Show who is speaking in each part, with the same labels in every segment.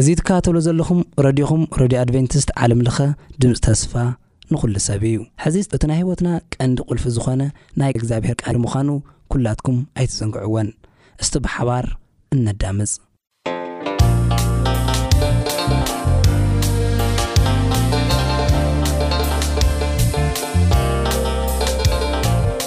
Speaker 1: እዚ ትከታተልዎ ዘለኹም ረድዮኹም ረድዮ ኣድቨንቲስት ዓለም ለኸ ድምጺ ተስፋ ንኹሉ ሰብ እዩ። ሕዚ እቲ ናይ ሕይወትና ቀንዲ ቁልፊ ዝኾነ ናይ እግዚኣብሔር ቃል ምዃኑ ኩላትኩም ኣይትዘንግዕዎን። እስቲ ብሓባር እነዳምጽ።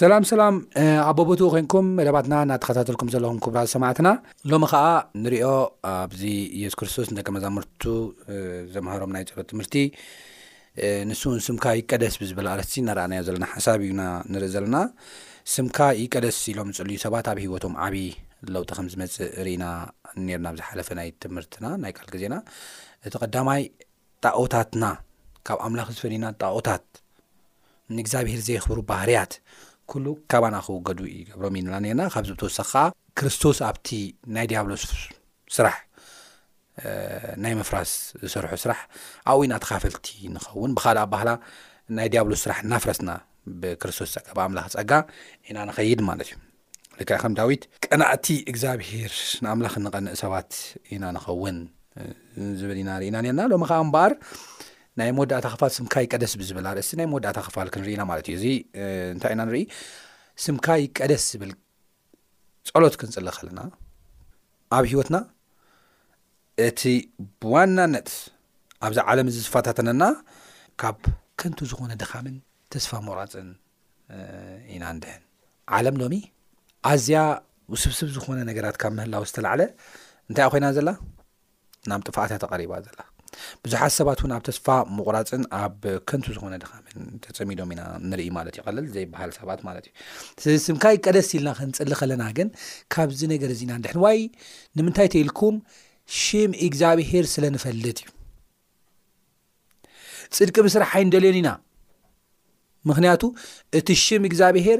Speaker 2: ሰላም ሰላም ኣቦቦትኡ ኮንኩም መደባትና እናተኸታተልኩም ዘለኹም ክብራ ዝሰማዕትና ሎሚ ከዓ ንሪኦ ኣብዚ የሱስ ክርስቶስ ንደቂ መዛምርቱ ዘምሃሮም ናይ ፀሎት ትምህርቲ ንሱ እውን ስምካ ይቀደስ ብዝብል ኣርእስቲ እናረኣናዮ ዘለና ሓሳብ እዩና ንርኢ ዘለና። ስምካ ይቀደስ ኢሎም ዝጽልዩ ሰባት ኣብ ህይወቶም ዓቢ ለውጢ ከም ዝመጽእ ርኢና ኔርና ኣብ ዝሓለፈ ናይ ትምህርትና ናይ ቃል ግዜና። እቲ ቀዳማይ ጣኦታትና ካብ ኣምላኽ ዝፈልዩና ጣኦታት ንእግዚኣብሄር ዘየኽብሩ ባህርያት ኩሉ ካባና ክውገዱ ይገብሮም ኢልና ኔርና። ካብዚ ብተወሳኺ ከዓ ክርስቶስ ኣብቲ ናይ ዲያብሎስ ስራሕ ናይ ምፍራስ ዝሰርሑ ስራሕ ኣብኡ ኢና ተኻፈልቲ ንኸውን ብካልእ ኣባህላ ናይ ዲያብሎስ ስራሕ እናፍረስና ብክርስቶስ ጸጋ ብኣምላኽ ጸጋ ኢና ንኸይድ ማለት እዩ ልክዕ ከም ዳዊት ቀናእቲ እግዚኣብሄር ንኣምላኽ እንቐንእ ሰባት ኢና ንኸውን ዝብል ኢና ርኢና ነርና ሎሚ ከዓ እምበኣር ናይ መወዳእታ ክፋል ስምካ ይቀደስ ብዝብል ኣርእስቲ ናይ መወዳእታ ክፋል ክንርኢና ማለት እዩ እዚ እንታይ ኢና ንርኢ ስምካ ይቀደስ ዝብል ጸሎት ክንጽሊ ከለና ኣብ ህይወትና እቲ ብዋናነት ኣብዚ ዓለም እዚ ዝፈታተነና ካብ ከንቱ ዝኾነ ድኻምን ተስፋ ሞራፅን ኢና ንድሕን ዓለም ሎሚ ኣዝያ ውስብስብ ዝኾነ ነገራት ካብ ምህላው ዝተላዕለ እንታይ ኮይና ዘላ ናብ ጥፍኣት እያ ተቐሪባ ዘላ ብዙሓት ሰባት እውን ኣብ ተስፋ ምቑራፅን ኣብ ከንቱ ዝኾነ ድኻምን ተፀሚዶም ኢና ንርኢ ማለት እዩ ቀለል ዘይበሃል ሰባት ማለት እዩ ስለዚ ስምካይ ቀደስ ኢልና ክንፅሊ ከለና ግን ካብዚ ነገር እዚና ንድሕን ዋይ ንምንታይ ተኢልኩም ሽም እግዚኣብሄር ስለ ንፈልጥ እዩ ፅድቂ ምስራሕ ኣይንደልዮን ኢና ምክንያቱ እቲ ሽም እግዚኣብሄር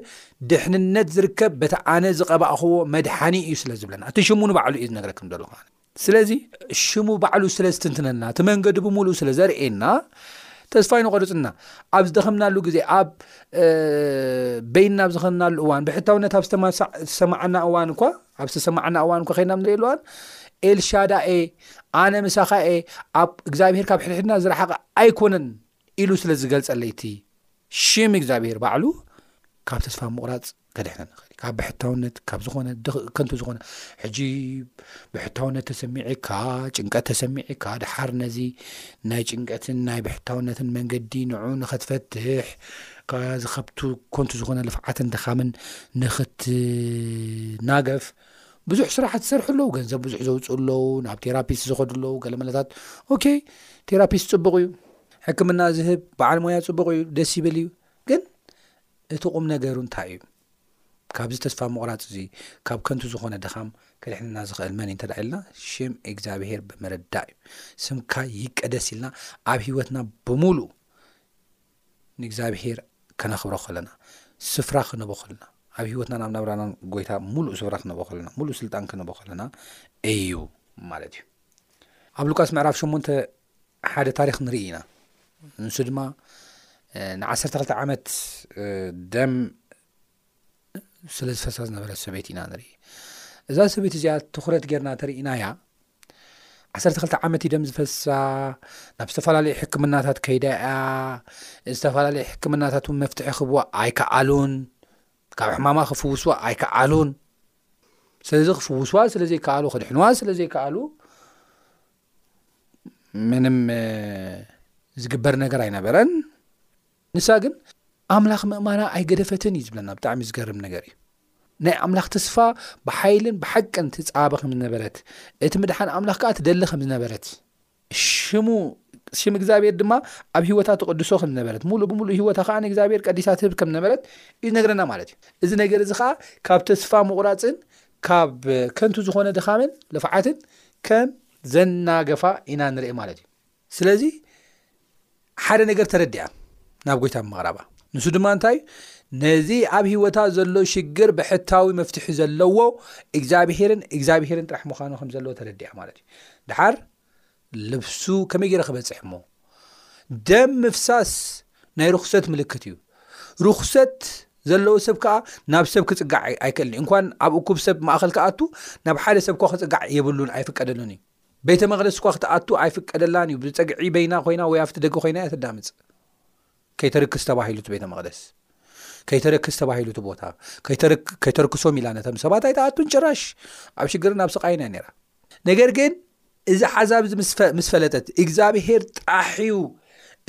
Speaker 2: ድሕንነት ዝርከብ በቲ ኣነ ዝቐባእኽዎ መድሓኒ እዩ ስለ ዝብለና እቲ ሽሙ ንባዕሉ እዩ ዝነግረክም ዘሎ ስለዚ ሽሙ ባዕሉ ስለ ዝትንትነልና እቲ መንገዲ ብምሉእ ስለ ዘርእየና ተስፋ ይንቆርፅና ኣብ ዝደኸምናሉ ግዜ ኣብ በይንና ኣብ ዝኸንናሉ እዋን ብሕታውነት ኣብ ዝተሰማዓና እዋን እኳ ኣብ ዝተሰማዓና እዋን እኳ ከይና ንሪእሉ እዋን ኤልሻዳኤ ኣነ ምሳኻ እየ ኣብ እግዚኣብሄር ካብ ሕድሕድና ዝረሓቐ ኣይኮነን ኢሉ ስለ ዝገልጸለይ እቲ ሽም እግዚኣብሄር ባዕሉ ካብ ተስፋ ምቑራጽ ከድሕነኒ ኽእል ካብ ብሕታውነት ካብ ዝኾነ ከንቱ ዝኾነ ሕጂ ብሕታውነት ተሰሚዒካ ጭንቀት ተሰሚዒካ ድሓር ነዚ ናይ ጭንቀትን ናይ ብሕታውነትን መንገዲ ንዑ ንኸትፈትሕ ዝከብቱ ከንቱ ዝኾነ ልፍዓትን ድኻምን ንኽትናገፍ ብዙሕ ስራሓት ዝሰርሑ ኣለዉ ገንዘብ ብዙሕ ዘውፅኡ ኣለዉ ናብ ቴራፒስት ዝኸዱ ኣለዉ ገለ መለታት ኦኬ ቴራፒስት ፅቡቕ እዩ ሕክምና ዝህብ በዓል ሞያ ፅቡቕ እዩ ደስ ይብል እዩ ግን እቲ ቁም ነገሩ እንታይ እዩ ካብዚ ተስፋ ምቑራፅ እዚ ካብ ከንቱ ዝኾነ ድኻም ክድሕንና ዝኽእል መን እዩ እንተ ኢልና ሽም እግዚኣብሄር ብምርዳእ እዩ ስምካ ይቀደስ ኢልና ኣብ ሂወትና ብምሉእ ንእግዚኣብሄር ከነኽብሮ ከለና፣ ስፍራ ክንህቦ ከለና፣ ኣብ ህይወትናን ኣብ ናብራናን ጎይታ ምሉእ ስፍራ ክንህቦ ከለና፣ ምሉእ ስልጣን ክንህቦ ከለና እዩ ማለት እዩ። ኣብ ሉቃስ ምዕራፍ ሸሞንተ ሓደ ታሪኽ ንርኢ ኢና። ንሱ ድማ ንዓሰርተ ክልተ ዓመት ደም ስለ ዝፈሳ ዝነበረ ሰበይቲ ኢና ንርኢ እዛ ሰበይቲ እዚኣ ትኩረት ገርና ተርእናያ 12 ዓመት ደም ዝፈሳ ናብ ዝተፈላለዩ ሕክምናታት ከይዳ እያ ዝተፈላለዩ ሕክምናታት ውን መፍትሒ ክብዎ ኣይከኣሉን ካብ ሕማማ ክፍውስዋ ኣይከኣሉን ስለዚ ክፍውስዋ ስለ ዘይከኣሉ ክድሕንዋ ስለ ዘይከኣሉ ምንም ዝግበር ነገር ኣይነበረን ንሳ ግን ኣምላኽ ምእማና ኣይገደፈትን እዩ ዝብለና ብጣዕሚ ዝገርም ነገር እዩ ናይ ኣምላኽ ተስፋ ብሓይልን ብሓቅን ትጻበ ከም ዝነበረት እቲ ምድሓን ኣምላኽ ከኣ ትደሊ ከም ዝነበረት ሽሙ ሽም እግዚኣብሔር ድማ ኣብ ሂወታ ትቕድሶ ከም ዝነበረት ሙሉእ ብምሉእ ሂወታ ከዓ ንእግዚኣብሔር ቀዲሳ ትህብ ከም ዝነበረት እዩ ነገረና ማለት እዩ እዚ ነገር እዚ ከዓ ካብ ተስፋ ምቑራፅን ካብ ከንቱ ዝኾነ ድኻምን ልፍዓትን ከም ዘናገፋ ኢና ንርኢ ማለት እዩ ስለዚ ሓደ ነገር ተረዲኣ ናብ ጎይታ ምቕራባ ንሱ ድማ እንታይ እዩ ነዚ ኣብ ሂወታ ዘሎ ሽግር ብሕታዊ መፍትሒ ዘለዎ እግዚኣብሄርን እግዚኣብሄርን ጥራሕ ምዃኑ ከም ዘለዎ ተረዲኣ ማለት እዩ ድሓር ልብሱ ከመይ ገይረ ክበፅሕ እሞ ደም ምፍሳስ ናይ ርክሰት ምልክት እዩ ርክሰት ዘለዎ ሰብ ከዓ ናብ ሰብ ክፅጋዕ ኣይክእልንእዩ እንኳን ኣብ እኩብ ሰብ ማእኸል ክኣቱ ናብ ሓደ ሰብ ኳ ክፅጋዕ የብሉን ኣይፍቀደሉን እዩ ቤተ መቕደስ እኳ ክትኣቱ ኣይፍቀደላን እዩ፣ ብጸግዒ በይና ኮይና ወይ ኣብቲ ደገ ኮይና እያ ተዳምጽ። ከይተርክስ ተባሂሉ እቲ ቤተ መቕደስ ከይተረክስ ተባሂሉ እቲ ቦታ ከይተርክሶም ኢላ ነቶም ሰባት ኣይተኣቱን ጭራሽ ኣብ ሽግርን ኣብ ስቃይን እያ ነራ ነገር ግን እዚ ሓዛብ እዚ ምስ ፈለጠት እግዚኣብሄር ጥራሕ እዩ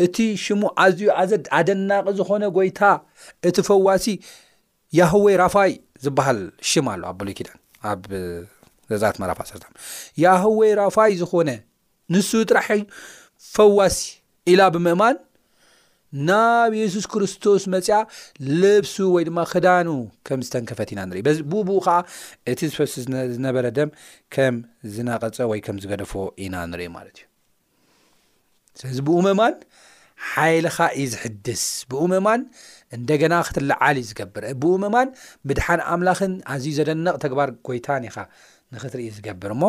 Speaker 2: እቲ ሽሙ ኣዝዩ ኣዘ ኣደናቂ ዝኾነ ጎይታ እቲ ፈዋሲ ያህዌ ራፋይ ዝበሃል ሽም ኣሎ ኣብ ብሉይ ኪዳን ኣብ ዘዛት መራፍ ዓሰርተ ያህዌ ራፋይ ዝኾነ ንሱ ጥራሕ ፈዋሲ ኢላ ብምእማን ናብ የሱስ ክርስቶስ መፅያ ልብሱ ወይ ድማ ክዳኑ ከም ዝተንከፈት ኢና ንርኢ ብኡ ከዓ እቲ ዝፈስ ዝነበረ ደም ከም ዝነቐፀ ወይ ከም ዝገደፎ ኢና ንርኢ ማለት እዩ ስለዚ ብኡ መማን ሓይልኻ እዩ ዝሕድስ ብኡ መማን እንደገና ክትለዓል እዩ ዝገብር ብኡ መማን ምድሓን ኣምላኽን ኣዝዩ ዘደነቕ ተግባር ጎይታን ኢኻ ንክትርኢ ዝገብር እሞ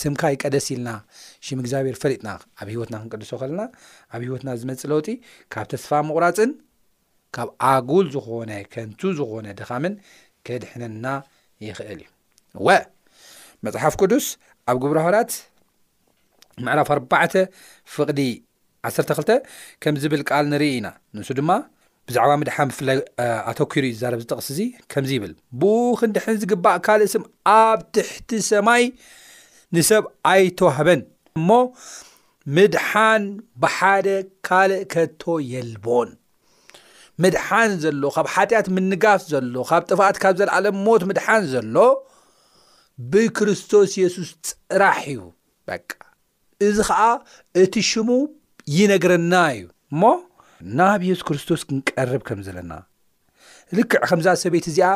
Speaker 2: ስምካ ይቀደስ ኢልና ሽም እግዚኣብሔር ፈሊጥና ኣብ ሂወትና ክንቅድሶ ከለና ኣብ ሂወትና ዝመፅ ለውጢ ካብ ተስፋ ምቑራፅን ካብ ኣጉል ዝኾነ ከንቱ ዝኾነ ድኻምን ከድሕነና ይኽእል እዩ ወ መፅሓፍ ቅዱስ ኣብ ግብረ ሃራት ምዕራፍ ኣርባዕተ ፍቕዲ ዓሰርተ ክልተ ከም ዝብል ቃል ንርኢ ኢና ንሱ ድማ ብዛዕባ ምድሓን ብፍላይ ኣተኪሩ እዩ ዝዛረብ ዝጥቕስ እዚ ከምዚ ይብል ብኡ ክንድሕን ዝግባእ ካልእ ስም ኣብ ትሕቲ ሰማይ ንሰብ ኣይተዋህበን እሞ ምድሓን ብሓደ ካልእ ከቶ የልቦን ምድሓን ዘሎ ካብ ሓጢኣት ምንጋፍ ዘሎ ካብ ጥፍኣት ካብ ዘለኣለም ሞት ምድሓን ዘሎ ብክርስቶስ የሱስ ጥራሕ እዩ በቃ እዚ ከዓ እቲ ሽሙ ይነግረና እዩ እሞ ናብ የሱስ ክርስቶስ ክንቀርብ ከም ዘለና ልክዕ ከምዛ ሰበይቲ እዚኣ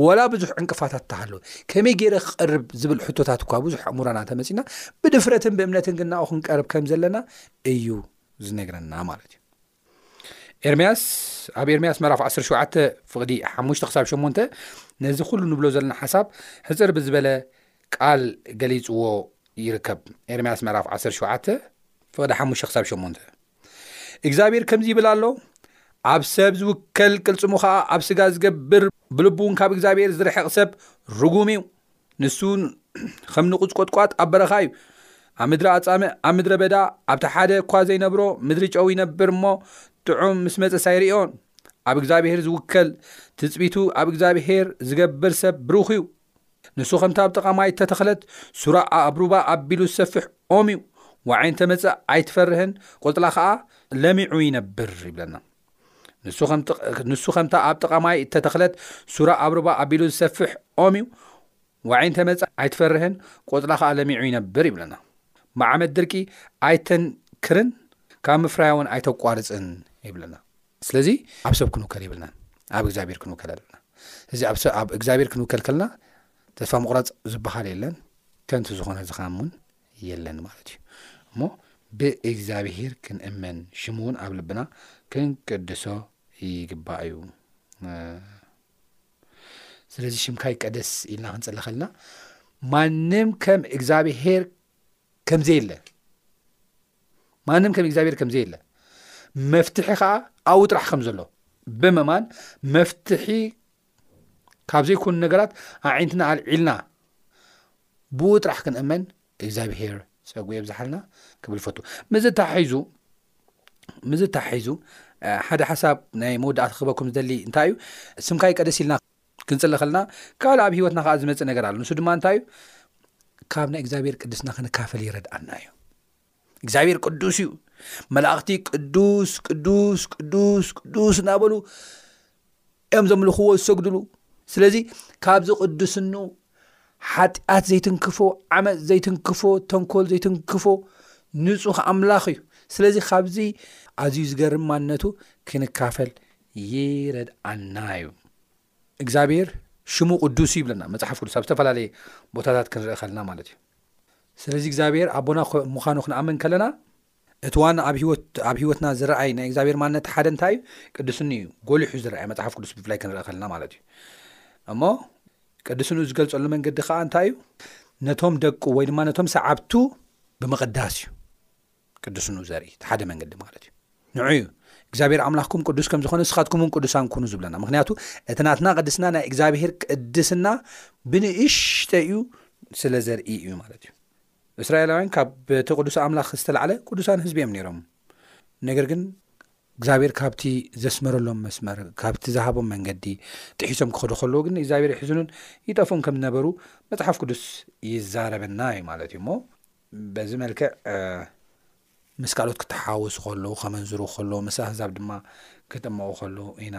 Speaker 2: ወላ ብዙሕ ዕንቅፋታት ተሃሎ ከመይ ገይረ ክቐርብ ዝብል ሕቶታት እኳ ብዙሕ ኣእሙራና ተመፅና ብድፍረትን ብእምነትን ግናኡ ክንቀርብ ከም ዘለና እዩ ዝነግረና ማለት እዩ ኤርምያስ ኣብ ኤርምያስ መራፍ 17 ፍቕዲ 5 ክሳብ 8 ነዚ ኩሉ ንብሎ ዘለና ሓሳብ ሕፅር ብዝበለ ቃል ገሊፅዎ ይርከብ ኤርምያስ መራፍ 17 ፍቕዲ 5 ክሳብ 8 እግዚኣብሔር ከምዚ ይብል ኣሎ ኣብ ሰብ ዝውከል ቅልፅሙ ከዓ ኣብ ስጋ ዝገብር ብልቡ እውን ካብ እግዚኣብሔር ዝርሕቕ ሰብ ርጉም እዩ ንሱ ኸም ንቑጽ ቈጥቋጥ ኣብ በረኻ እዩ፣ ኣብ ምድሪ ኣጻምእ፣ ኣብ ምድረ በዳ፣ ኣብቲ ሓደ እኳ ዘይነብሮ ምድሪ ጨው ይነብር እሞ፣ ጥዑም ምስ መጸስ ኣይርእዮን። ኣብ እግዚኣብሄር ዚውከል፣ ትጽቢቱ ኣብ እግዚኣብሄር ዚገብር ሰብ ብሩኽ እዩ። ንሱ ኸምቲ ኣብ ጥቓ ማይ እተተኽለት ሱራ ኣብ ሩባ ኣቢሉ ዚሰፍሕ ኦም እዩ፣ ዋዒ እንተ መጸ ኣይትፈርህን፣ ቈጽላ ኸኣ ለሚዑ ይነብር ይብለና። ንሱ ከምታ ኣብ ጥቓ ማይ እተተኽለት ሱራ ኣብ ሩባ ኣቢሉ ዝሰፍሕ ኦም እዩ፣ ዋዒ እንተ መጸ ኣይትፈርህን፣ ቆጽላ ኸኣ ለሚዑ ይነብር ይብለና። ብዓመት ድርቂ ኣይተንክርን፣ ካብ ምፍራያ እውን ኣይተቋርጽን ይብለና። ስለዚ ኣብ ሰብ ክንውከል የብልናን፣ ኣብ እግዚኣብሔር ክንውከል ኣለና። እዚ ኣብ እግዚኣብሔር ክንውከል ከለና ተስፋ ምቑራጽ ዝበሃል የለን፣ ከንቱ ዝኾነ ዝኻም እውን የለን ማለት እዩ እሞ ብእግዚኣብሄር ክንእመን ሽሙ እውን ኣብ ልብና ክንቅድሶ ይግባእ እዩ ስለዚ ሽምካ ይቀደስ ኢልና ክንፅሊ ከልና ማንም ከም እግዚኣብሄር ከምዘየለ ማንም ከም እግዚኣብሄር ከምዘየለ መፍትሒ ከዓ ኣብኡ ጥራሕ ከም ዘሎ ብምማን መፍትሒ ካብ ዘይኮኑ ነገራት ኣዒንትና ኣልዒልና ብኡ ጥራሕ ክንእመን እግዚኣብሄር ፀጉ የብዝሓልና ክብል ፈቱ ምዝ ተሒዙ ምዝ ተሒዙ ሓደ ሓሳብ ናይ መወዳእታ ክበኩም ዝደሊ እንታይ እዩ ስምካይ ቀደስ ኢልና ክንፅሊ ከልና ካልእ ኣብ ሂወትና ከዓ ዝመፅእ ነገር ኣሎ ንሱ ድማ እንታይ እዩ ካብ ናይ እግዚኣብሄር ቅድስና ክንካፈል ይረድኣና እዩ እግዚኣብሔር ቅዱስ እዩ መላእኽቲ ቅዱስ ቅዱስ ቅዱስ ቅዱስ እናበሉ እዮም ዘምልኽዎ ዝሰግድሉ ስለዚ ካብዚ ቅዱስኑ ሓጢኣት ዘይትንክፎ ዓመፅ ዘይትንክፎ ተንኮል ዘይትንክፎ ንፁኽ ኣምላኽ እዩ ስለዚ ካብዚ ኣዝዩ ዝገርም ማንነቱ ክንካፈል ይረድኣና እዩ እግዝኣብሄር ሽሙ ቅዱስ እዩ ይብለና መጽሓፍ ቅዱስ ኣብ ዝተፈላለየ ቦታታት ክንርኢ ከለና ማለት እዩ ስለዚ እግዚኣብሄር ኣቦና ምዃኑ ክንኣምን ከለና እቲ ዋና ኣብ ሂወትና ዝረኣይ ናይ እግዚኣብሔር ማነት ሓደ እንታይ እዩ ቅዱስኒ እዩ ጎሊሑ ዝረኣየ መፅሓፍ ቅዱስ ብፍላይ ክንረኢ ከለና ማለት እዩ እሞ ቅዱስንኡ ዝገልፀሉ መንገዲ ከዓ እንታይ እዩ ነቶም ደቁ ወይ ድማ ነቶም ሰዓብቱ ብምቕዳስ እዩ ቅዱስኑ ዘርኢ እቲ ሓደ መንገዲ ማለት እዩ ንዑ እዩ እግዚኣብሔር ኣምላኽኩም ቅዱስ ከም ዝኾነ ንስኻትኩም እውን ቅዱሳን ኩኑ ዝብለና ምክንያቱ እቲ ናትና ቅድስና ናይ እግዚኣብሔር ቅድስና ብንእሽተ እዩ ስለ ዘርኢ እዩ ማለት እዩ እስራኤላውያን ካብ እቲ ቅዱስ ኣምላኽ ዝተላዕለ ቅዱሳን ህዝቢ እዮም ነይሮም ነገር ግን እግዚኣብሔር ካብቲ ዘስመረሎም መስመር ካብቲ ዝሃቦም መንገዲ ጥሒሶም ክኸዱ ከለዎ ግን እግዚኣብሔር ይሕዝኑን ይጠፍኡን ከም ዝነበሩ መፅሓፍ ቅዱስ ይዛረበና እዩ ማለት እዩ እሞ በዚ መልክዕ ምስ ካልኦት ክተሓዋወሱ ከለዉ ከመንዝሩ ከለዉ ምስ ኣህዛብ ድማ ክጥመቑ ከለዉ ኢና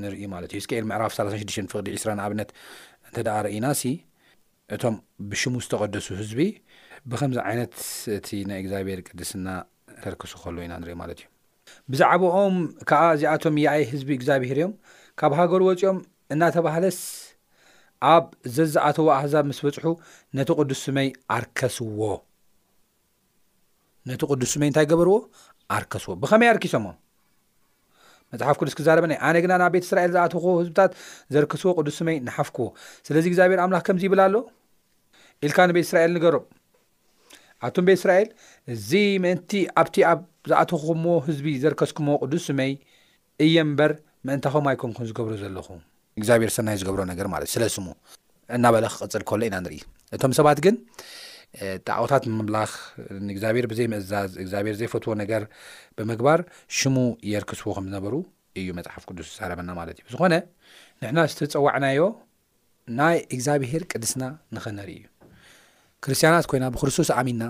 Speaker 2: ንርኢ ማለት እዩ እስከኤል ምዕራፍ 36 ፍቕዲ 20 ንኣብነት እንተ ደኣ ርኢና ሲ እቶም ብሽሙ ዝተቐደሱ ህዝቢ ብከምዚ ዓይነት እቲ ናይ እግዚኣብሔር ቅድስና ከርክሱ ከለዉ ኢና ንርኢ ማለት እዩ ብዛዕባኦም ከኣ እዚኣቶም ያኢ ህዝቢ እግዚኣብሄር እዮም፣ ካብ ሃገሩ ወጺኦም እናተባህለስ ኣብ ዘዝኣተዎ ኣህዛብ ምስ በጽሑ ነቲ ቅዱስ ስመይ ኣርከስዎ። ነቲ ቅዱስ ስመይ እንታይ ገበርዎ? ኣርከስዎ። ብኸመይ ኣርኪሶሞም? መጽሓፍ ቅዱስ ክዛረበና ኣነ ግና ናብ ቤት እስራኤል ዝኣተኹዎ ህዝብታት ዘርክስዎ ቅዱስ ስመይ ንሓፍክዎ። ስለዚ እግዚኣብሔር ኣምላኽ ከምዚ ይብል ኣሎ ኢልካ ንቤት እስራኤል ንገሮም። ኣቱም ቤት እስራኤል እዚ ምእንቲ ኣብቲ ኣብ ዝኣተኹምዎ ህዝቢ ዘርከስኩምዎ ቅዱስ ስመይ እየ እምበር ምእንታኹም ኣይኮንኩን ዝገብሮ ዘለኹ፣ እግዚኣብሄር ሰናይ ዝገብሮ ነገር ማለት ስለ ስሙ እናበለ ክቕጽል ከሎ ኢና ንርኢ። እቶም ሰባት ግን ጣዖታት ምምላኽ ንእግዚኣብሄር ብዘይ ምእዛዝ እግዚኣብሄር ዘይፈትዎ ነገር ብምግባር ሽሙ የርክስዎ ከም ዝነበሩ እዩ መጽሓፍ ቅዱስ ዝዛረበና ማለት እዩ። ብዝኾነ ንሕና ዝተጸዋዕናዮ ናይ እግዚኣብሄር ቅድስና ንኸነርኢ እዩ። ክርስትያናት ኮይና ብክርስቶስ ኣሚንና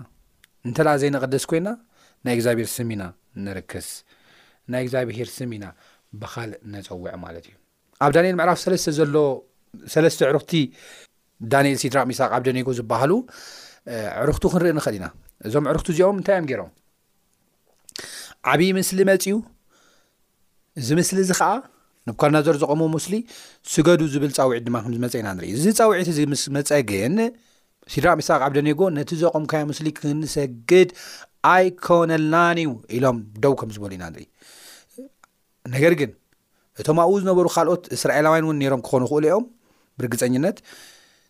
Speaker 2: እንተድኣ ዘይንቕደስ ኮይና ናይ እግዚኣብሄር ስም ኢና ነርክስ፣ ናይ እግዚኣብሄር ስም ኢና ብኻልእ ነጸውዕ ማለት እዩ። ኣብ ዳንኤል ምዕራፍ ሰለስተ ዘሎ ሰለስተ ኣዕሩኽቲ ዳንኤል፣ ሲድራቅ፣ ሚሳቅ፣ ዓብደኔጎ ዝበሃሉ ኣዕሩኽቱ ክንርኢ ንኽእል ኢና። እዞም ኣዕሩኽቲ እዚኦም እንታይ እዮም ገይሮም? ዓብዪ ምስሊ መፅዩ እዚ ምስሊ እዚ ከዓ ንብኳድናዞር ዘቐሞ ምስሊ ስገዱ ዝብል ፃውዒት ድማ ከም ዝመፀ ኢና ንርኢ እዚ ፃውዒት እዚ ምስ መፀ ግን ሲድራ ሚሳቅ ዓብደኔጎ ነቲ ዘቐምካዮ ምስሊ ክንሰግድ ኣይኮነልናን እዩ ኢሎም ደው ከም ዝበሉ ኢና ንርኢ ነገር ግን፣ እቶም ኣብኡ ዝነበሩ ኻልኦት እስራኤላውያን እውን ነይሮም ኪዀኑ ይኽእሉ እዮም፣ ብርግጸኝነት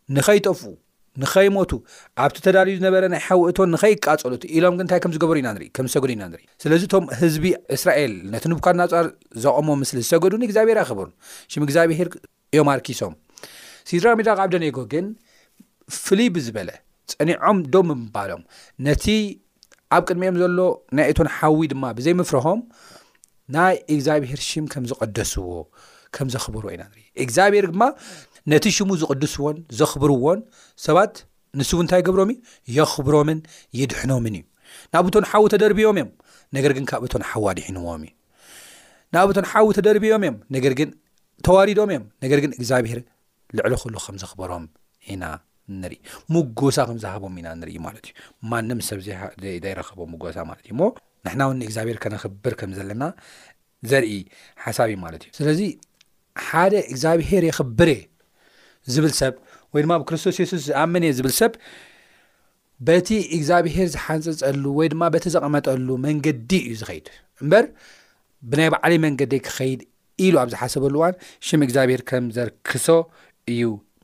Speaker 2: ንኸይጠፍኡ፣ ንኸይሞቱ፣ ኣብቲ ተዳልዩ ዝነበረ ናይ ሓዊ እቶን ንኸይቃጸሉ እቲ ኢሎም ግን እንታይ ከም ዝገበሩ ኢና ንርኢ፣ ከም ዝሰገዱ ኢና ንርኢ። ስለዚ እቶም ህዝቢ እስራኤል ነቲ ንቡካድናጻር ዘቘሞ ምስሊ ዝሰገዱ ንእግዚኣብሄር ኣኸበሩን ሽም እግዚኣብሄር እዮም ኣርኪሶም ሲድራ ሚድራቅ ኣብ ደኔጎ ግን ፍልይ ብዝበለ ጸኒዖም ዶ ምባሎም ነቲ ኣብ ቅድሚኦም ዘሎ ናይ እቶን ሓዊ ድማ ብዘይምፍርሆም ናይ እግዚኣብሄር ሽም ከም ዝቐደስዎ ከም ዘኽብርዎ ኢና ንርኢ እግዚኣብሄር ድማ ነቲ ሽሙ ዝቕድስዎን ዘኽብርዎን ሰባት ንሱ እውን እንታይ ገብሮም እዩ የኽብሮምን ይድሕኖምን እዩ ናብ እቶን ሓዊ ተደርብዮም እዮም ነገር ግን ካብ እቶን ሓዊ ኣድሒንዎም እዩ ናብ እቶን ሓዊ ተደርብዮም እዮም ነገር ግን ተዋሪዶም እዮም ነገር ግን እግዚኣብሄር ልዕሊ ኩሉ ከም ዘኽበሮም ኢና ንርኢ ምጎሳ ከም ዝሃቦም ኢና ንርኢ ማለት እዩ ማንም ሰብ ዘይረኸቦ ምጎሳ ማለት እዩ እሞ ንሕና እውን ንእግዚኣብሄር ከነኽብር ከም ዘለና ዘርኢ ሓሳብ እዩ ማለት እዩ ስለዚ ሓደ እግዚኣብሄር የኽብር ዝብል ሰብ ወይ ድማ ብ ክርስቶስ የሱስ ዝኣምን እየ ዝብል ሰብ በቲ እግዚኣብሄር ዝሓንጸጸሉ ወይ ድማ በቲ ዘቐመጠሉ መንገዲ እዩ ዝኸይድ እምበር ብናይ ባዕለይ መንገደይ ክኸይድ ኢሉ ኣብ ዝሓሰበሉ እዋን ሽም እግዚኣብሄር ከም ዘርክሶ እዩ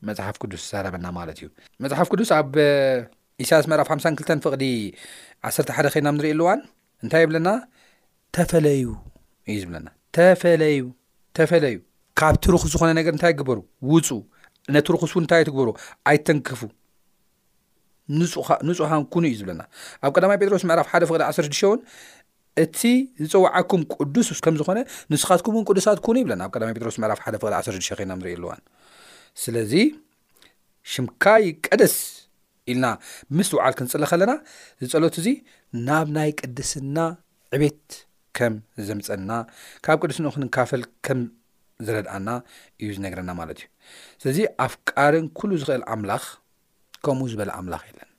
Speaker 2: መጽሓፍ ቅዱስ ዝዛረበና ማለት እዩ መጽሓፍ ቅዱስ ኣብ ኢሳያስ ምዕራፍ 52 ፍቕዲ 11 ከይናም ንርእየሉ እዋን እንታይ ይብለና ተፈለዩ እዩ ዝብለና ተፈለዩ ተፈለዩ ካብቲ ርኹስ ዝኾነ ነገር እንታይ ግበሩ ውፁ ነቲ ርኹስ እውን እንታይ ኣይትግበሩ ኣይተንክፉ ንጹሃን ኩኑ እዩ ዝብለና ኣብ ቀዳማይ ጴጥሮስ ምዕራፍ ሓደ ፍቅዲ 16 እውን እቲ ዝፀዋዓኩም ቅዱስ ከም ዝኾነ ንስኻትኩም እውን ቅዱሳት ኩኑ ይብለና ኣብ ቀዳማይ ጴጥሮስ ምዕራፍ ሓደ ፍቅዲ 16 ኮይና ንሪኢ ኣለዋን ስለዚ ሽምካ ይቀደስ ኢልና ብምስትውዓል ክንፅሊ ከለና ዝፀሎት እዚ ናብ ናይ ቅድስና ዕቤት ከም ዘምፀና ካብ ቅዱስንኡ ክንካፈል ከም ዝረድኣና እዩ ዝነግረና ማለት እዩ ስለዚ ኣፍቃርን ኩሉ ዝኽእል ኣምላኽ ከምኡ ዝበለ ኣምላኽ የለን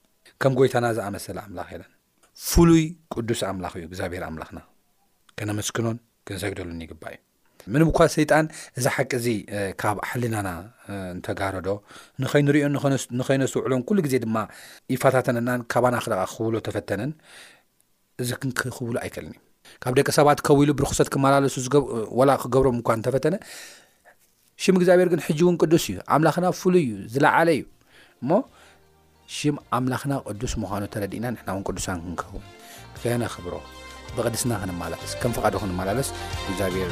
Speaker 2: ከም ጎይታና ዝኣመሰለ ኣምላኽ የለን ፍሉይ ቅዱስ ኣምላኽ እዩ እግዚኣብሔር ኣምላኽና ከነመስግኖን ክንሰግደሉን ይግባእ እዩ ምንም እኳ ሰይጣን እዚ ሓቂ እዚ ካብ ሕልናና እንተጋረዶ ንኸይንሪኦን ንኸይነስውዕሎን ኩሉ ግዜ ድማ ይፈታተነናን ካባና ክደቃ ክኽብሎ ተፈተነን እዚ ክንኪ ክብሉ ኣይክእልን እዩ ካብ ደቂ ሰባት ከዊሉ ብርክሰት ክመላለሱ ወላ ክገብሮም እኳ እንተፈተነ ሽም እግዚኣብሔር ግን ሕጂ እውን ቅዱስ እዩ ኣምላኽና ፍሉይ እዩ ዝለዓለ እዩ እሞ ሽም ኣምላኽና ቅዱስ ምዃኑ ተረዲእና ንሕና እውን ቅዱሳን ክንከውን ከነኽብሮ ብቕድስና ክንመላለስ ከም ፍቓዱ ክንመላለስ እግዚኣብሔር